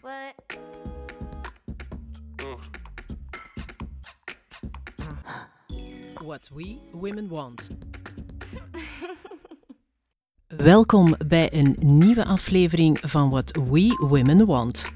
What? What We Women Want. Welkom bij een nieuwe aflevering van What We Women Want.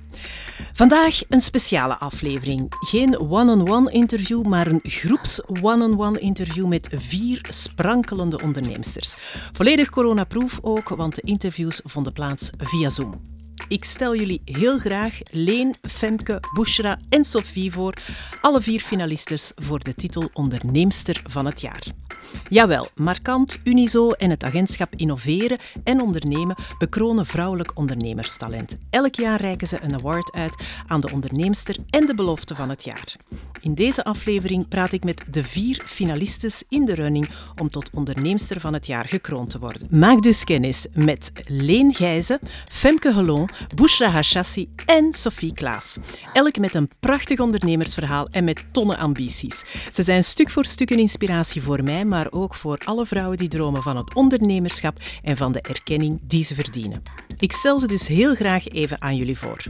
Vandaag een speciale aflevering. Geen one-on-one interview, maar een groeps one-on-one interview met vier sprankelende onderneemsters. Volledig coronaproof ook, want de interviews vonden plaats via Zoom. Ik stel jullie heel graag Leen, Femke, Bushra en Sophie voor, alle vier finalistes voor de titel Onderneemster van het jaar. Jawel, Markant, Unizo en het agentschap Innoveren en Ondernemen bekronen vrouwelijk ondernemerstalent. Elk jaar reiken ze een award uit aan de onderneemster en de belofte van het jaar. In deze aflevering praat ik met de vier finalistes in de running om tot onderneemster van het jaar gekroond te worden. Maak dus kennis met Leen Gijzen, Femke Helon, Bushra Hashassi en Sophie Klaas. Elk met een prachtig ondernemersverhaal en met tonnen ambities. Ze zijn stuk voor stuk een inspiratie voor mij, maar ook voor alle vrouwen die dromen van het ondernemerschap en van de erkenning die ze verdienen. Ik stel ze dus heel graag even aan jullie voor.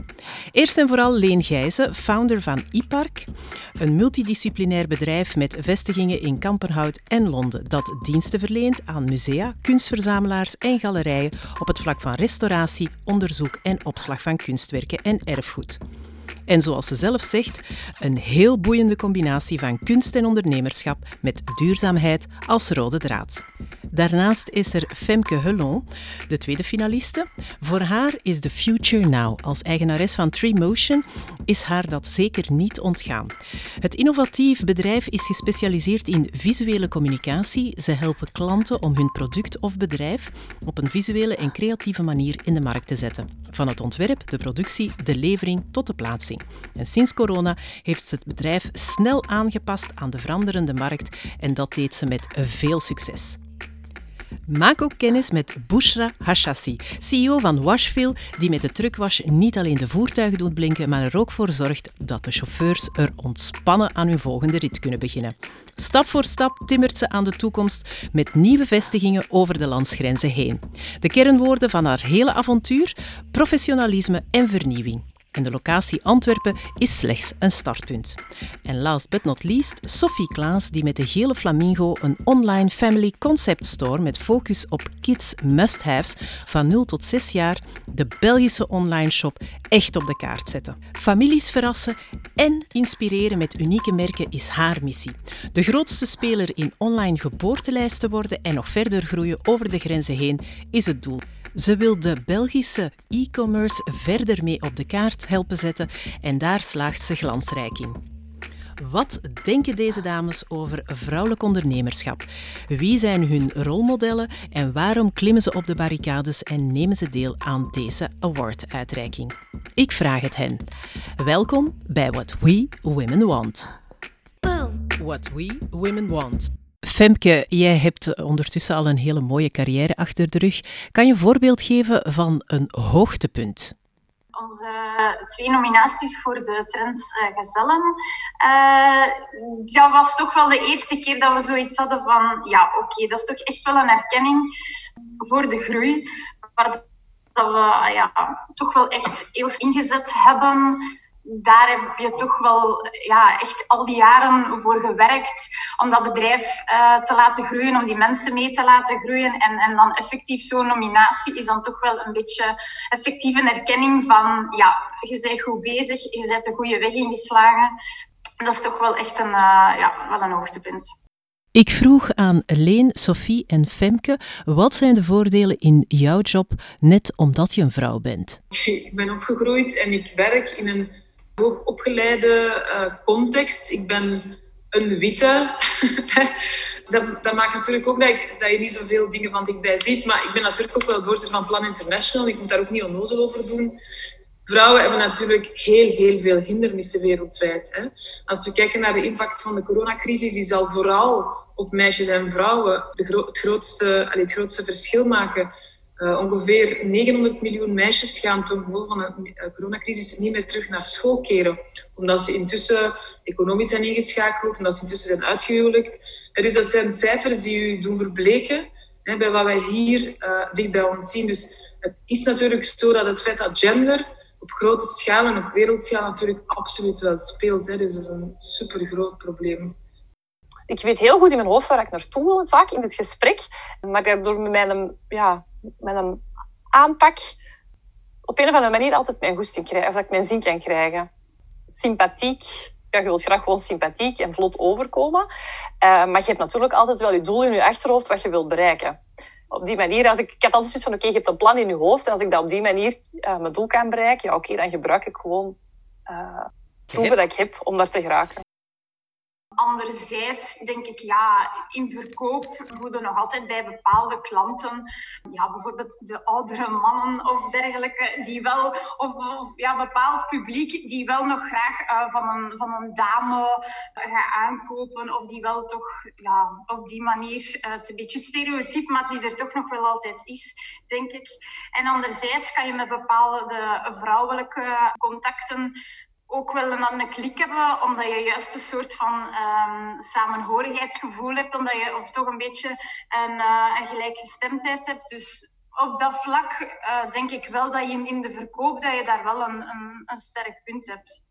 Eerst en vooral Leen Gijzen, founder van iPark, een multidisciplinair bedrijf met vestigingen in Kamperhout en Londen dat diensten verleent aan musea, kunstverzamelaars en galerijen op het vlak van restauratie, onderzoek en opslag van kunstwerken en erfgoed. En zoals ze zelf zegt, een heel boeiende combinatie van kunst en ondernemerschap met duurzaamheid als rode draad. Daarnaast is er Femke Hullon, de tweede finaliste. Voor haar is the future now. Als eigenares van Tree Motion is haar dat zeker niet ontgaan. Het innovatief bedrijf is gespecialiseerd in visuele communicatie. Ze helpen klanten om hun product of bedrijf op een visuele en creatieve manier in de markt te zetten. Van het ontwerp, de productie, de levering tot de plaatsing. En sinds corona heeft ze het bedrijf snel aangepast aan de veranderende markt en dat deed ze met veel succes. Maak ook kennis met Bushra Hashassi, CEO van Washville, die met de truckwash niet alleen de voertuigen doet blinken, maar er ook voor zorgt dat de chauffeurs er ontspannen aan hun volgende rit kunnen beginnen. Stap voor stap timmert ze aan de toekomst met nieuwe vestigingen over de landsgrenzen heen. De kernwoorden van haar hele avontuur: professionalisme en vernieuwing. En de locatie Antwerpen is slechts een startpunt. En last but not least, Sophie Klaas, die met de Gele Flamingo een online family concept store met focus op kids must-haves van 0 tot 6 jaar de Belgische online shop echt op de kaart zetten. Families verrassen en inspireren met unieke merken is haar missie. De grootste speler in online geboortelijst te worden en nog verder groeien over de grenzen heen is het doel. Ze wil de Belgische e-commerce verder mee op de kaart helpen zetten en daar slaagt ze glansrijk in. Wat denken deze dames over vrouwelijk ondernemerschap? Wie zijn hun rolmodellen en waarom klimmen ze op de barricades en nemen ze deel aan deze awarduitreiking? Ik vraag het hen. Welkom bij What We Women Want. Boom. What We Women Want. Femke, jij hebt ondertussen al een hele mooie carrière achter de rug. Kan je een voorbeeld geven van een hoogtepunt? onze twee nominaties voor de Trends uh, Gezellen. Uh, dat was toch wel de eerste keer dat we zoiets hadden van, ja, oké, dat is toch echt wel een erkenning voor de groei. Waar dat we ja, toch wel echt eeuws ingezet hebben daar heb je toch wel ja, echt al die jaren voor gewerkt om dat bedrijf uh, te laten groeien, om die mensen mee te laten groeien. En, en dan effectief zo'n nominatie is dan toch wel een beetje effectief een erkenning van ja, je bent goed bezig, je bent de goede weg ingeslagen. En dat is toch wel echt een, uh, ja, wel een hoogtepunt. Ik vroeg aan Leen, Sophie en Femke, wat zijn de voordelen in jouw job, net omdat je een vrouw bent? Ik ben opgegroeid en ik werk in een hoogopgeleide uh, context. Ik ben een witte. dat, dat, maakt natuurlijk ook dat, ik, dat je niet zoveel dingen van dichtbij ziet. Maar ik ben natuurlijk ook wel voorzitter van Plan International. Ik moet daar ook niet onnozel over doen. Vrouwen hebben natuurlijk heel, heel veel hindernissen wereldwijd. Hè. Als we kijken naar de impact van de coronacrisis, die zal vooral op meisjes en vrouwen het, grootste, het grootste verschil maken. Uh, ongeveer 900 miljoen meisjes gaan ten gevolge van de uh, coronacrisis niet meer terug naar school keren. Omdat ze intussen economisch zijn ingeschakeld, omdat ze intussen zijn uitgehuwelijkt. dus dat zijn cijfers die u doen verbleken hè, bij wat wij hier uh, dicht bij ons zien. Dus het is natuurlijk zo dat het feit dat gender op grote schaal en op wereldschaal natuurlijk absoluut wel speelt. Hè. Dus dat is een super groot probleem. Ik weet heel goed in mijn hoofd waar ik naartoe wil, vaak in het gesprek. Maar door mijn, ja, mijn aanpak op een of andere manier altijd mijn goesting krijgen, of dat ik mijn zin kan krijgen. Sympathiek, ja, je wilt graag gewoon sympathiek en vlot overkomen. Uh, maar je hebt natuurlijk altijd wel je doel in je achterhoofd wat je wilt bereiken. Op die manier, als ik, ik had altijd zoiets van, oké, je hebt een plan in je hoofd. En als ik dat op die manier uh, mijn doel kan bereiken, ja, oké, dan gebruik ik gewoon uh, proeven dat ik heb om daar te geraken. Anderzijds denk ik, ja, in verkoop voeden nog altijd bij bepaalde klanten, ja, bijvoorbeeld de oudere mannen of dergelijke, die wel, of, ja, bepaald publiek die wel nog graag uh, van, een, van een dame uh, gaat aankopen, of die wel toch ja, op die manier, uh, het een beetje stereotyp, maar die er toch nog wel altijd is, denk ik. En anderzijds kan je met bepaalde vrouwelijke contacten ook wel een andere klik hebben, omdat je juist een soort van um, samenhorigheidsgevoel hebt, omdat je of toch een beetje een, uh, een gelijkgestemdheid hebt. Dus op dat vlak uh, denk ik wel dat je in de verkoop dat je daar wel een, een, een sterk punt hebt.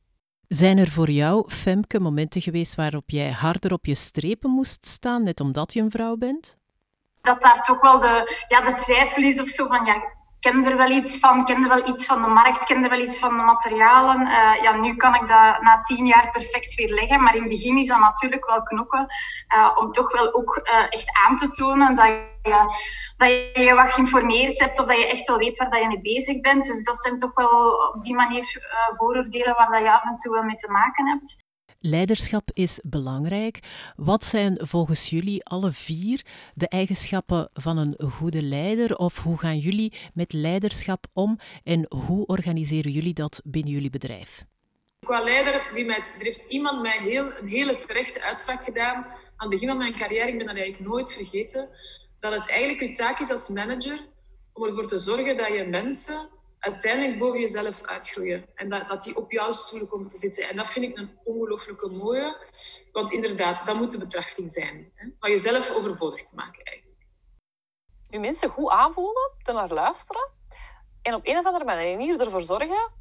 Zijn er voor jou, Femke, momenten geweest waarop jij harder op je strepen moest staan, net omdat je een vrouw bent? Dat daar toch wel de, ja, de twijfel is of zo van, ja, kende er wel iets van, kende wel iets van de markt, kende wel iets van de materialen. Uh, ja, nu kan ik dat na tien jaar perfect weer leggen, maar in het begin is dat natuurlijk wel knokken uh, om toch wel ook uh, echt aan te tonen dat je, dat je je wat geïnformeerd hebt of dat je echt wel weet waar dat je mee bezig bent. Dus dat zijn toch wel op die manier vooroordelen waar dat je af en toe wel mee te maken hebt. Leiderschap is belangrijk. Wat zijn volgens jullie alle vier de eigenschappen van een goede leider? Of hoe gaan jullie met leiderschap om en hoe organiseren jullie dat binnen jullie bedrijf? Qua leider, wie mij, heeft iemand mij heel, een hele terechte uitspraak gedaan aan het begin van mijn carrière. Ik ben dat eigenlijk nooit vergeten. Dat het eigenlijk je taak is als manager om ervoor te zorgen dat je mensen uiteindelijk boven jezelf uitgroeien. En dat, dat die op jouw stoel komen te zitten. En dat vind ik een ongelooflijke mooie. Want inderdaad, dat moet de betrachting zijn. Hè? Van jezelf overbodig te maken eigenlijk. Je mensen goed aanvoelen, te naar luisteren. En op een of andere manier ervoor zorgen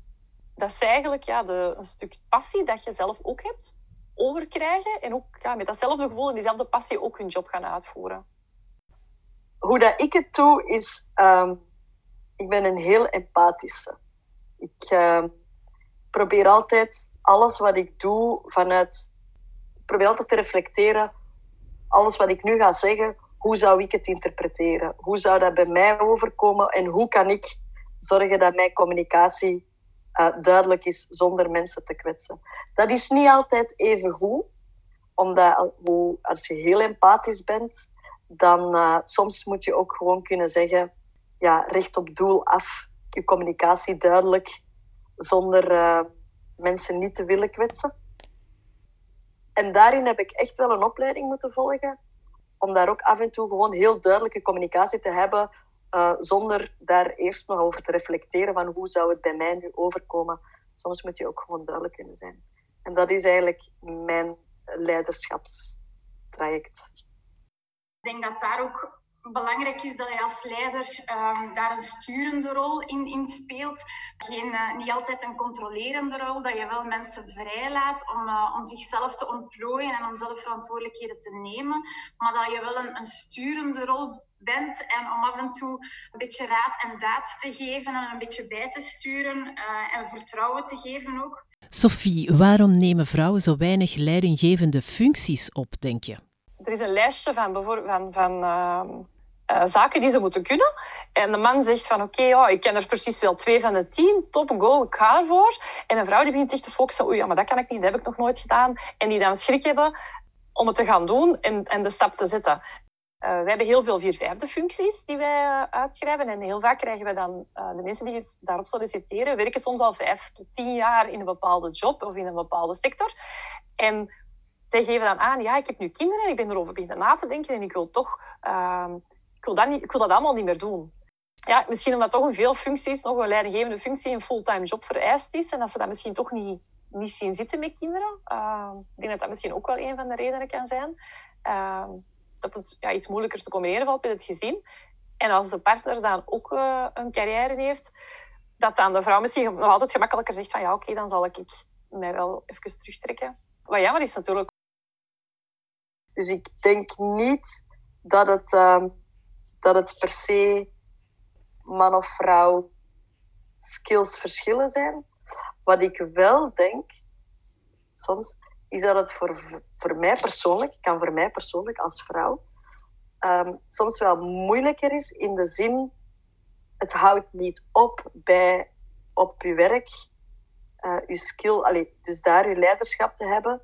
dat ze eigenlijk ja, de, een stuk passie dat je zelf ook hebt, overkrijgen. En ook ja, met datzelfde gevoel en diezelfde passie ook hun job gaan uitvoeren. Hoe dat ik het doe, is... Um ik ben een heel empathische. Ik uh, probeer altijd alles wat ik doe vanuit... Ik probeer altijd te reflecteren. Alles wat ik nu ga zeggen, hoe zou ik het interpreteren? Hoe zou dat bij mij overkomen? En hoe kan ik zorgen dat mijn communicatie uh, duidelijk is zonder mensen te kwetsen? Dat is niet altijd even goed. Omdat als je heel empathisch bent, dan uh, soms moet je ook gewoon kunnen zeggen ja, recht op doel af, je communicatie duidelijk, zonder uh, mensen niet te willen kwetsen. En daarin heb ik echt wel een opleiding moeten volgen, om daar ook af en toe gewoon heel duidelijke communicatie te hebben, uh, zonder daar eerst nog over te reflecteren van hoe zou het bij mij nu overkomen. Soms moet je ook gewoon duidelijk kunnen zijn. En dat is eigenlijk mijn leiderschapstraject. Ik denk dat daar ook belangrijk is dat je als leider um, daar een sturende rol in, in speelt. Geen, uh, niet altijd een controlerende rol, dat je wel mensen vrijlaat om, uh, om zichzelf te ontplooien en om zelf verantwoordelijkheden te nemen. Maar dat je wel een, een sturende rol bent en om af en toe een beetje raad en daad te geven en een beetje bij te sturen uh, en vertrouwen te geven ook. Sophie, waarom nemen vrouwen zo weinig leidinggevende functies op, denk je? Er is een lijstje van, van, van uh, zaken die ze moeten kunnen. En de man zegt van oké, oh, ik ken er precies wel twee van de tien, top, go, ik ga ervoor. En een vrouw die begint zich te focussen, oei, ja, maar dat kan ik niet, dat heb ik nog nooit gedaan. En die dan schrik hebben om het te gaan doen en, en de stap te zetten. Uh, we hebben heel veel vier-vijfde functies die wij uh, uitschrijven. En heel vaak krijgen we dan de mensen die daarop solliciteren, werken soms al vijf tot tien jaar in een bepaalde job of in een bepaalde sector. En zij geven dan aan, ja, ik heb nu kinderen, ik ben erover beginnen na te denken en ik wil toch ehm, ik wil dat, niet, ik dat allemaal niet meer doen. Ja, misschien omdat toch een veel functies, nog een leidinggevende functie, een fulltime job vereist is. En dat ze dat misschien toch niet, niet zien zitten met kinderen. Uh, ik denk dat dat misschien ook wel een van de redenen kan zijn. Uh, dat het ja, iets moeilijker te combineren valt met het gezin. En als de partner dan ook uh, een carrière heeft, dat dan de vrouw misschien nog altijd gemakkelijker zegt van ja, oké, dan zal ik mij wel even terugtrekken. Wat jammer is natuurlijk. Dus ik denk niet dat het, uh, dat het per se man of vrouw skills verschillen zijn. Wat ik wel denk, soms, is dat het voor, voor mij persoonlijk, kan voor mij persoonlijk als vrouw, um, soms wel moeilijker is in de zin, het houdt niet op bij op je werk, uh, je skill, dus daar je leiderschap te hebben,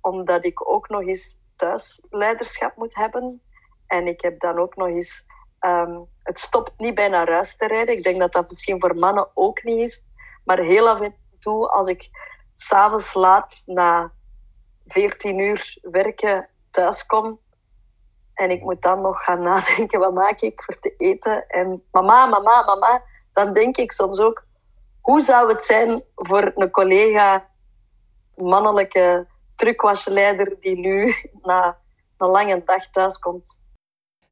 omdat ik ook nog eens thuis leiderschap moet hebben. En ik heb dan ook nog eens, um, het stopt niet bij naar huis te rijden. Ik denk dat dat misschien voor mannen ook niet is. Maar heel af en toe, als ik s'avonds laat na 14 uur werken thuis kom, en ik moet dan nog gaan nadenken, wat maak ik voor te eten? En mama, mama, mama. Dan denk ik soms ook, hoe zou het zijn voor een collega, mannelijke truckwasleider, die nu na een lange dag thuis komt?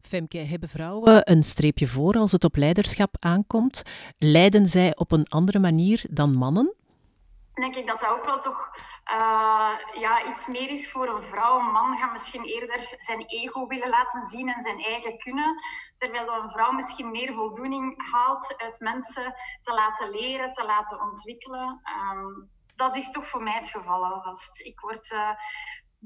Femke, hebben vrouwen een streepje voor als het op leiderschap aankomt? Leiden zij op een andere manier dan mannen? Denk ik dat dat ook wel toch uh, ja, iets meer is voor een vrouw. Een man gaat misschien eerder zijn ego willen laten zien en zijn eigen kunnen. Terwijl een vrouw misschien meer voldoening haalt uit mensen te laten leren, te laten ontwikkelen. Um, dat is toch voor mij het geval alvast. Ik word uh,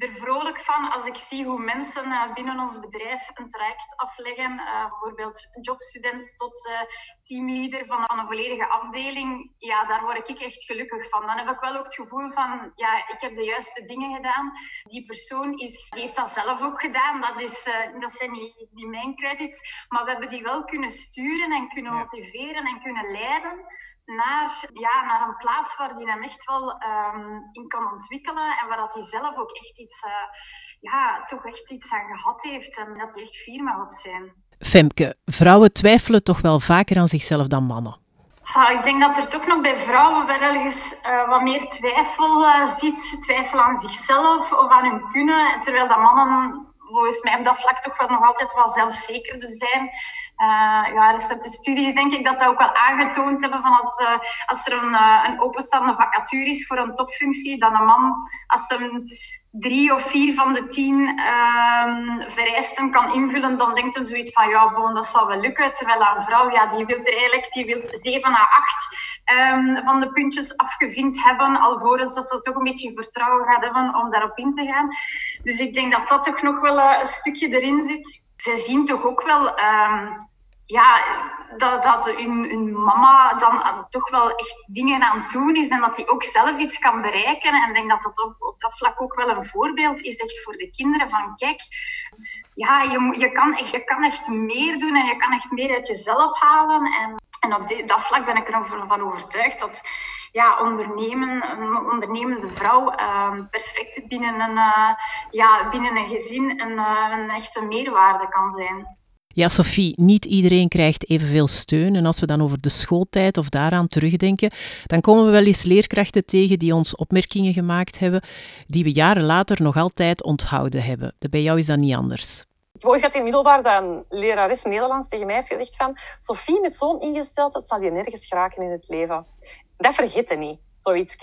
er vrolijk van als ik zie hoe mensen uh, binnen ons bedrijf een traject afleggen. Uh, bijvoorbeeld jobstudent tot uh, teamleader van, van, een volledige afdeling. Ja, daar word ik echt gelukkig van. Dan heb ik wel ook het gevoel van, ja, ik heb de juiste dingen gedaan. Die persoon is, die heeft dat zelf ook gedaan. Dat, is, dat zijn niet, niet mijn credits. Maar we hebben die wel kunnen sturen en kunnen motiveren en kunnen leiden naar, ja, naar een plaats waar hij hem echt wel um, in kan ontwikkelen en waar dat hij zelf ook echt iets, uh, ja, toch echt iets aan gehad heeft en dat hij echt fier mag op zijn. Femke, vrouwen twijfelen toch wel vaker aan zichzelf dan mannen? Ah, ik denk dat er toch nog bij vrouwen wel ergens uh, wat meer twijfel uh, zit. Twijfel aan zichzelf of aan hun kunnen. Terwijl dat mannen volgens mij op dat vlak toch wel nog altijd wel zelfzekerder zijn. Uh, ja, recente studies denk ik dat dat ook wel aangetoond hebben van als, uh, als er een, uh, een openstaande vacature is voor een topfunctie, dan een man, als ze drie of vier van de tien ehm, vereisten kan invullen, dan denkt hij zoiets van ja, bon, dat zal wel lukken. Terwijl een vrouw, ja, die wil er eigenlijk die wil zeven à acht um, van de puntjes afgevinkt hebben, alvorens dat ze toch een beetje vertrouwen gaat hebben om daarop in te gaan. Dus ik denk dat dat toch nog wel een stukje erin zit. Zij zien toch ook wel um, ja, dat, dat hun, mama dan toch wel echt dingen aan het doen is en dat hij ook zelf iets kan bereiken. En ik denk dat dat op, op dat vlak ook wel een voorbeeld is echt voor de kinderen van kijk, ja, je, je, kan echt, je kan echt meer doen en je kan echt meer uit jezelf halen. En, en op dat vlak ben ik er van overtuigd dat ja, ondernemen, een ondernemende vrouw uh, perfect binnen een, uh, ja, binnen een gezin een, uh, een echte meerwaarde kan zijn. Ja, Sophie, niet iedereen krijgt evenveel steun. En als we dan over de schooltijd of daaraan terugdenken, dan komen we wel eens leerkrachten tegen die ons opmerkingen gemaakt hebben, die we jaren later nog altijd onthouden hebben. Bij jou is dat niet anders. Ik heb ooit gehad in middelbaar dat een lerares Nederlands tegen mij heeft gezegd van Sophie, met zo'n ingesteldheid zal je nergens geraken in het leven. Dat vergeet je niet, zoiets.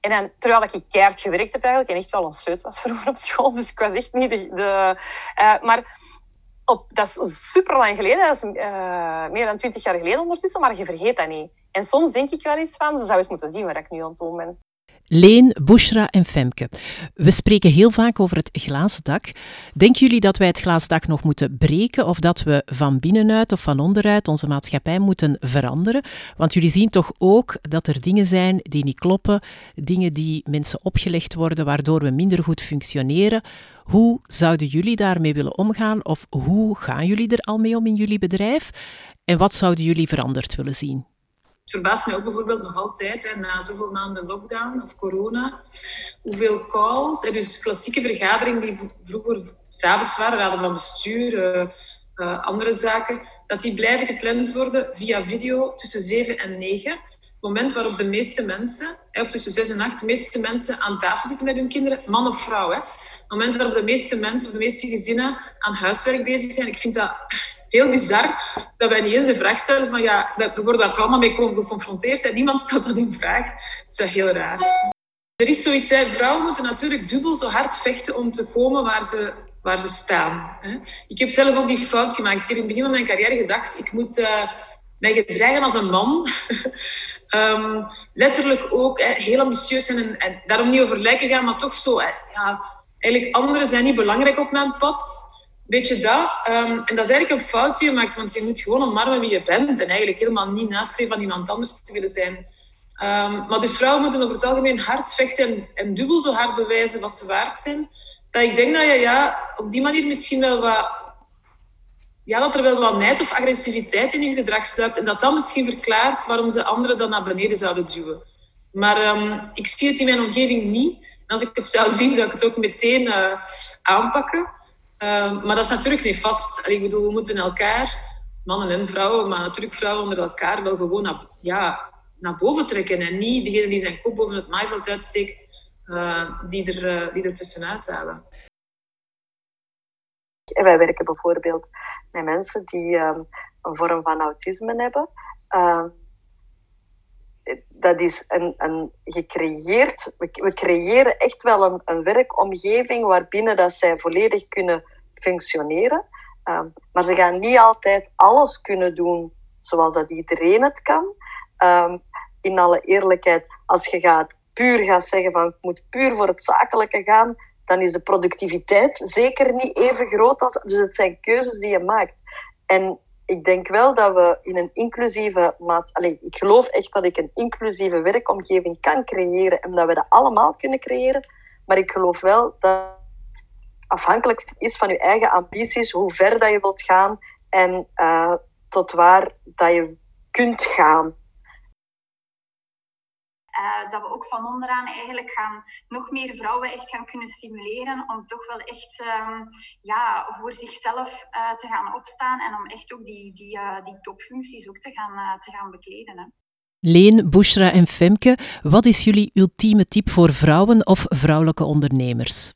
En dan, terwijl ik keihard gewerkt heb eigenlijk en echt wel een seut was vroeger op school, dus ik was echt niet de... de uh, maar op, dat is super lang geleden, dat is uh, meer dan twintig jaar geleden ondertussen, maar je vergeet dat niet. En soms denk ik wel eens van, ze zou eens moeten zien waar ik nu aan het doen ben. Leen, Bushra en Femke. We spreken heel vaak over het glazen dak. Denken jullie dat wij het glazen dak nog moeten breken of dat we van binnenuit of van onderuit onze maatschappij moeten veranderen? Want jullie zien toch ook dat er dingen zijn die niet kloppen, dingen die mensen opgelegd worden waardoor we minder goed functioneren. Hoe zouden jullie daarmee willen omgaan of hoe gaan jullie er al mee om in jullie bedrijf? En wat zouden jullie veranderd willen zien? Het verbaast mij ook bijvoorbeeld nog altijd, hè, na zoveel maanden lockdown of corona, hoeveel calls, hè, dus klassieke vergaderingen die vroeger s'avonds waren, raden van bestuur, uh, uh, andere zaken, dat die blijven gepland worden via video tussen 7 en 9. Het moment waarop de meeste mensen, of tussen 6 en 8, de meeste mensen aan tafel zitten met hun kinderen, man of vrouw. Hè. Het moment waarop de meeste mensen of de meeste gezinnen aan huiswerk bezig zijn. Ik vind dat heel bizar dat wij niet eens de vraag stellen van ja, we worden daar allemaal mee geconfronteerd en niemand stelt dat in vraag. Dat is heel raar. Er is zoiets, hè. vrouwen moeten natuurlijk dubbel zo hard vechten om te komen waar ze, waar ze staan. Hè. Ik heb zelf ook die fout gemaakt. Ik heb in het begin van mijn carrière gedacht, ik moet uh, mij gedragen als een man. um, letterlijk ook heel ambitieus en, en, daarom niet over lijken gaan, maar toch zo... Hè, ja, eigenlijk anderen zijn niet belangrijk op mijn pad. Weet je dat? Um, en dat is eigenlijk een fout die je maakt, want je moet gewoon omarmen wie je bent en eigenlijk helemaal niet nastreven van iemand anders te willen zijn. Um, maar dus vrouwen moeten over het algemeen hard vechten en, dubbel zo hard bewijzen wat ze waard zijn. Dat ik denk dat je ja, op die manier misschien wel wat... Ja, dat er wel wat nijd of agressiviteit in je gedrag sluipt en dat dat misschien verklaart waarom ze anderen dan naar beneden zouden duwen. Maar um, ik zie het in mijn omgeving niet. En als ik het zou zien, zou ik het ook meteen uh, aanpakken. Um, maar dat is natuurlijk niet vast. Ik bedoel, we moeten elkaar, mannen en vrouwen, maar natuurlijk vrouwen onder elkaar, wel gewoon naar, ja, naar boven trekken. En niet degene die zijn kop boven het maaiveld uitsteekt, uh, die, er, uh, die er tussenuit halen. En wij werken bijvoorbeeld met mensen die um, een vorm van autisme hebben. Uh, dat is een, gecreëerd... We, creëren echt wel een, een werkomgeving waarbinnen dat zij volledig kunnen functioneren. Um, maar ze gaan niet altijd alles kunnen doen zoals dat iedereen het kan. Um, in alle eerlijkheid, als je gaat puur gaat zeggen van ik moet puur voor het zakelijke gaan, dan is de productiviteit zeker niet even groot als. Dus het zijn keuzes die je maakt. En ik denk wel dat we in een inclusieve maat. Allee, ik geloof echt dat ik een inclusieve werkomgeving kan creëren en dat we dat allemaal kunnen creëren. Maar ik geloof wel dat het afhankelijk is van je eigen ambities, hoe ver dat je wilt gaan en uh, tot waar dat je kunt gaan. Uh, dat we ook van onderaan eigenlijk gaan nog meer vrouwen echt gaan kunnen stimuleren om toch wel echt um, ja, voor zichzelf uh, te gaan opstaan en om echt ook die, die, uh, die topfuncties ook te gaan, te gaan bekleden. Hè. Leen, Bushra en Femke, wat is jullie ultieme tip voor vrouwen of vrouwelijke ondernemers?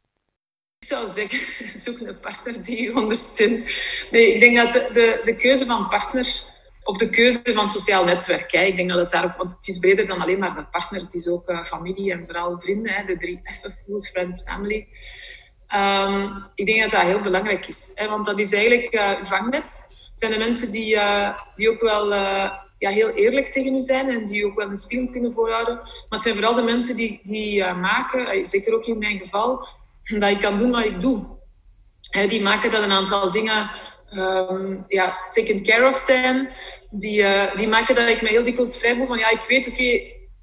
Ik zou zeggen, zoek een partner die je ondersteunt. Nee, ik denk dat de, de, de keuze van partners of de keuze van sociaal netwerk. Hè. Ik denk dat het daar want het is breder dan alleen maar de partner. Het is ook uh, familie en vooral vrienden. Hè. De drie F'en, fools, friends, family. Um, ik denk dat dat heel belangrijk is. Hè, want dat is eigenlijk uh, vangnet. zijn de mensen die, uh, die ook wel ja, heel eerlijk tegen u zijn en die ook wel een spiegel kunnen voorhouden. Maar het zijn vooral de mensen die, die maken, zeker ook in mijn geval, dat ik kan doen wat ik doe. Hè, die maken dat een aantal dingen um, ja, taken care of zijn, die, uh, die maken dat ik me heel dikwijls vrij voel van ja, ik weet, oké,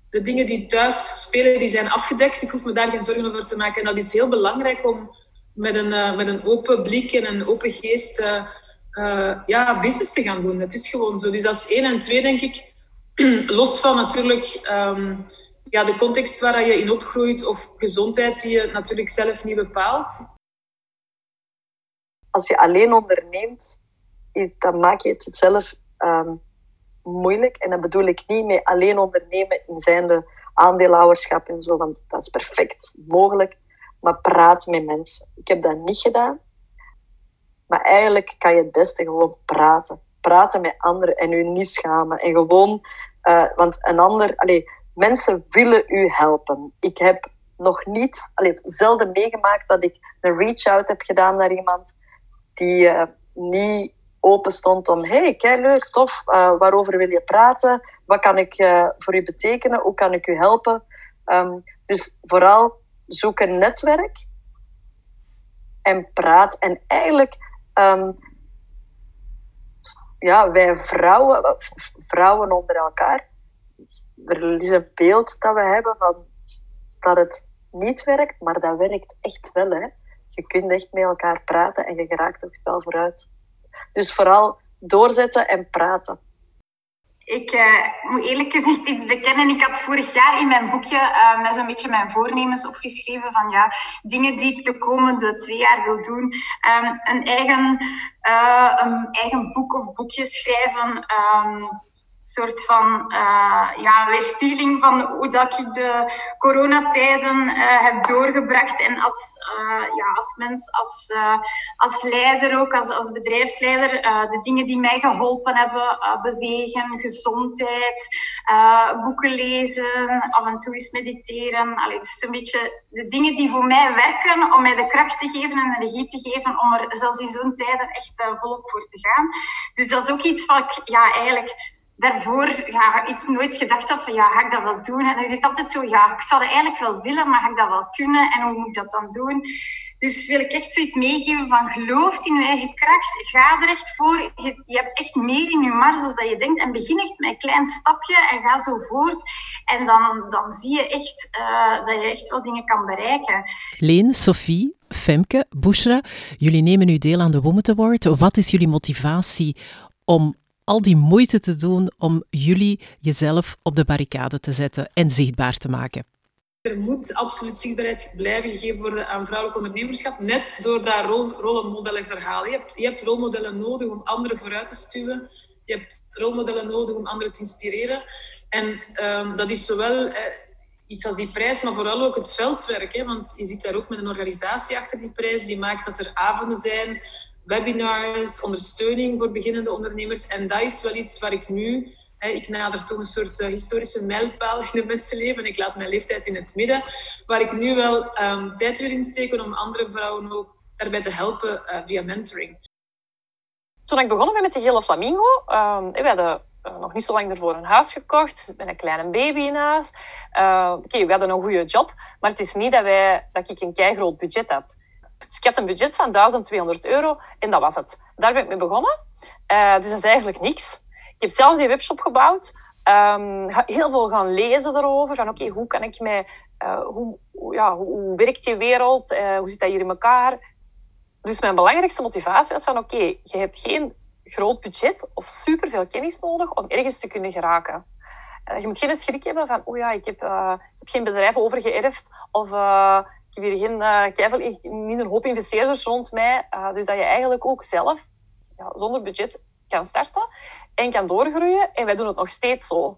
de dingen die thuis spelen, die zijn afgedekt. Ik hoef me daar geen zorgen over te maken. En dat is heel belangrijk om met een, uh, met een open blik en een open geest uh, ja, business te gaan doen. Het is gewoon zo. Dus dat is één. En twee, denk ik, los van natuurlijk um, ja, de context waar je in opgroeit of gezondheid die je natuurlijk zelf niet bepaalt als je alleen onderneemt, dan maak je het zelf um, moeilijk. En dat bedoel ik niet met alleen ondernemen in zijnde aandeelhouderschap en zo, want dat is perfect mogelijk. Maar praat met mensen. Ik heb dat niet gedaan. Maar eigenlijk kan je het beste gewoon praten. Praten met anderen en je niet schamen. En gewoon, uh, want een ander, allee, mensen willen u helpen. Ik heb nog niet, allee, zelden meegemaakt dat ik een reach-out heb gedaan naar iemand die uh, niet open stond om hey, kijk leuk, tof, uh, waarover wil je praten? Wat kan ik uh, voor u betekenen? Hoe kan ik u helpen? Um, dus vooral zoek een netwerk en praat. En eigenlijk, um, ja, wij vrouwen, vrouwen onder elkaar, er is een beeld dat we hebben van dat het niet werkt, maar dat werkt echt wel. Hè je kunt echt met elkaar praten en je geraakt ook wel vooruit. Dus vooral doorzetten en praten. Ik uh, moet eerlijk gezegd iets bekennen. Ik had vorig jaar in mijn boekje uh, met zo'n beetje mijn voornemens opgeschreven van ja, dingen die ik de komende twee jaar wil doen. Um, een, eigen, uh, een eigen boek of boekje schrijven. Um, soort van uh, ja, weerspiegeling van hoe dat ik de coronatijden uh, heb doorgebracht. En als, uh, ja, als mens, als, als leider ook, als, als bedrijfsleider, de dingen die mij geholpen hebben, bewegen, gezondheid, boeken lezen, af en toe eens mediteren. Allee, het is een beetje de dingen die voor mij werken om mij de kracht te geven en energie te geven om er zelfs in zo'n tijden echt volop voor te gaan. Dus dat is ook iets wat ik ja, eigenlijk daarvoor ja, iets nooit gedacht had van ja, ga ik dat wel doen? En je zit altijd zo, ja, ik zou het eigenlijk wel willen, maar ga ik dat wel kunnen? En hoe moet ik dat dan doen? Dus wil ik echt zoiets meegeven van geloof in je eigen kracht, ga er echt voor. Je, hebt echt meer in je mars dan dat je denkt en begin echt met een klein stapje en ga zo voort. En dan, dan zie je echt uh, dat je echt wel dingen kan bereiken. Leen, Sophie, Femke, Bushra, jullie nemen nu deel aan de Women Award. Wat is jullie motivatie om al die moeite te doen om jullie jezelf op de barricade te zetten en zichtbaar te maken? Er moet absoluut zichtbaarheid blijven gegeven worden aan vrouwelijk ondernemerschap, net door dat rol, rolmodellenverhaal. Je hebt, je hebt rolmodellen nodig om anderen vooruit te stuwen. Je hebt rolmodellen nodig om anderen te inspireren. En um, dat is zowel eh, iets als die prijs, maar vooral ook het veldwerk. Hè? Want je zit daar ook met een organisatie achter die prijs, die maakt dat er avonden zijn webinars, ondersteuning voor beginnende ondernemers. En dat is wel iets waar ik nu, ik nader toch een soort uh, historische mijlpaal in het mensenleven. Ik laat mijn leeftijd in het midden, waar ik nu wel um, tijd wil insteken om andere vrouwen ook daarbij te helpen uh, via mentoring. Toen ik begonnen ben met de Gele Flamingo, um, we hadden uh, nog niet zo lang ervoor een huis gekocht, met een kleine baby huis. Oké, we hadden een goede job, maar het is niet dat, wij, dat ik een kei groot budget had. Dus ik had een budget van 1200 euro en dat was het. Daar ben ik mee begonnen. Uh, dus dat is eigenlijk niks. Ik heb zelf die webshop gebouwd. Um, heel veel gaan lezen erover. Van oké, hoe kan ik mij... Uh, hoe, ja, hoe, werkt die wereld? Uh, hoe zit dat hier in elkaar? Dus mijn belangrijkste motivatie was van oké, je hebt geen groot budget of superveel kennis nodig om ergens te kunnen geraken. je moet geen schrik hebben van, oh ja, ik heb, ik heb geen bedrijf overgeërfd of heb hier geen, uh, niet een hoop investeerders rond mij. Uh, dus dat je eigenlijk ook zelf ja, zonder budget kan starten en kan doorgroeien. En wij doen het nog steeds zo.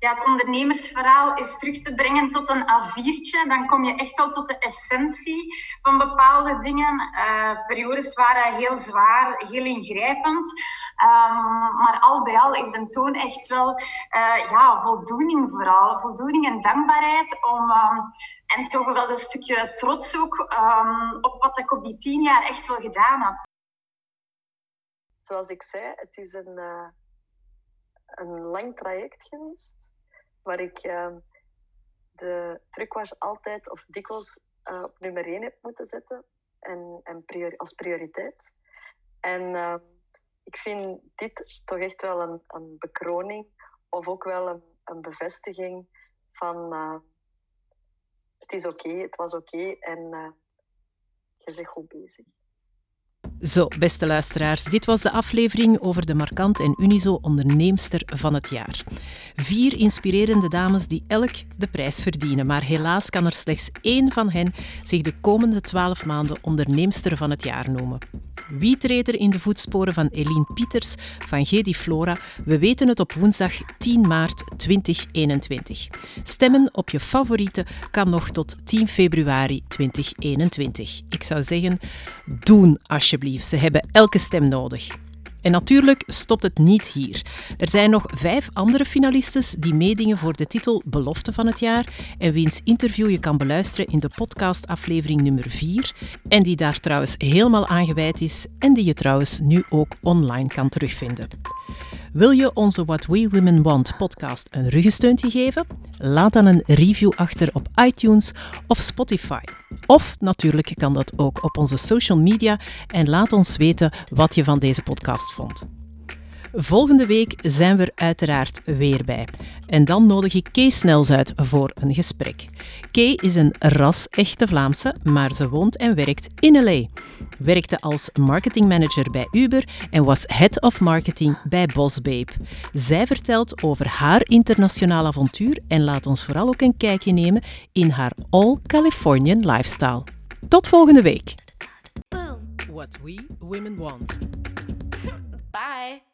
Ja, het ondernemersverhaal is terug te brengen tot een A4'tje. Dan kom je echt wel tot de essentie van bepaalde dingen. Uh, periodes waren heel zwaar, heel ingrijpend. Um, maar al bij al is de toon echt wel uh, ja, voldoening vooral. Voldoening en dankbaarheid om... Um, en toch wel een stukje trots ook um, op wat ik op die tien jaar echt wel gedaan heb. Zoals ik zei, het is een, uh, een lang traject geweest. Waar ik uh, de trucwash altijd of dikwijls uh, op nummer één heb moeten zetten. En, en als prioriteit. En ehm, ik vind dit toch echt wel een, een bekroning. Of ook wel een, een bevestiging van eh, het is oké, het was oké en uh, je bent goed bezig. Zo, beste luisteraars, dit was de aflevering over de Markant en Unizo onderneemster van het jaar. Vier inspirerende dames die elk de prijs verdienen, maar helaas kan er slechts één van hen zich de komende twaalf maanden onderneemster van het jaar noemen. Wie treedt er in de voetsporen van Eline Pieters van Gedi Flora? We weten het op woensdag 10 maart 2021. Stemmen op je favoriete kan nog tot 10 februari 2021. Ik zou zeggen, doen alsjeblieft. Ze hebben elke stem nodig. En natuurlijk stopt het niet hier. Er zijn nog vijf andere finalistes die meedingen voor de titel Belofte van het jaar en wiens interview je kan beluisteren in de podcastaflevering nummer 4 en die daar trouwens helemaal aangeweid is en die je trouwens nu ook online kan terugvinden. Wil je onze What We Women Want podcast een ruggesteuntje geven? Laat dan een review achter op iTunes of Spotify. Of natuurlijk kan dat ook op onze social media en laat ons weten wat je van deze podcast vond. Volgende week zijn we er uiteraard weer bij. En dan nodig ik Kay Snels uit voor een gesprek. Kay is een ras-echte Vlaamse, maar ze woont en werkt in LA. Werkte als marketingmanager bij Uber en was head of marketing bij Boss Babe. Zij vertelt over haar internationaal avontuur en laat ons vooral ook een kijkje nemen in haar all-Californian lifestyle. Tot volgende week. What we women want. Bye.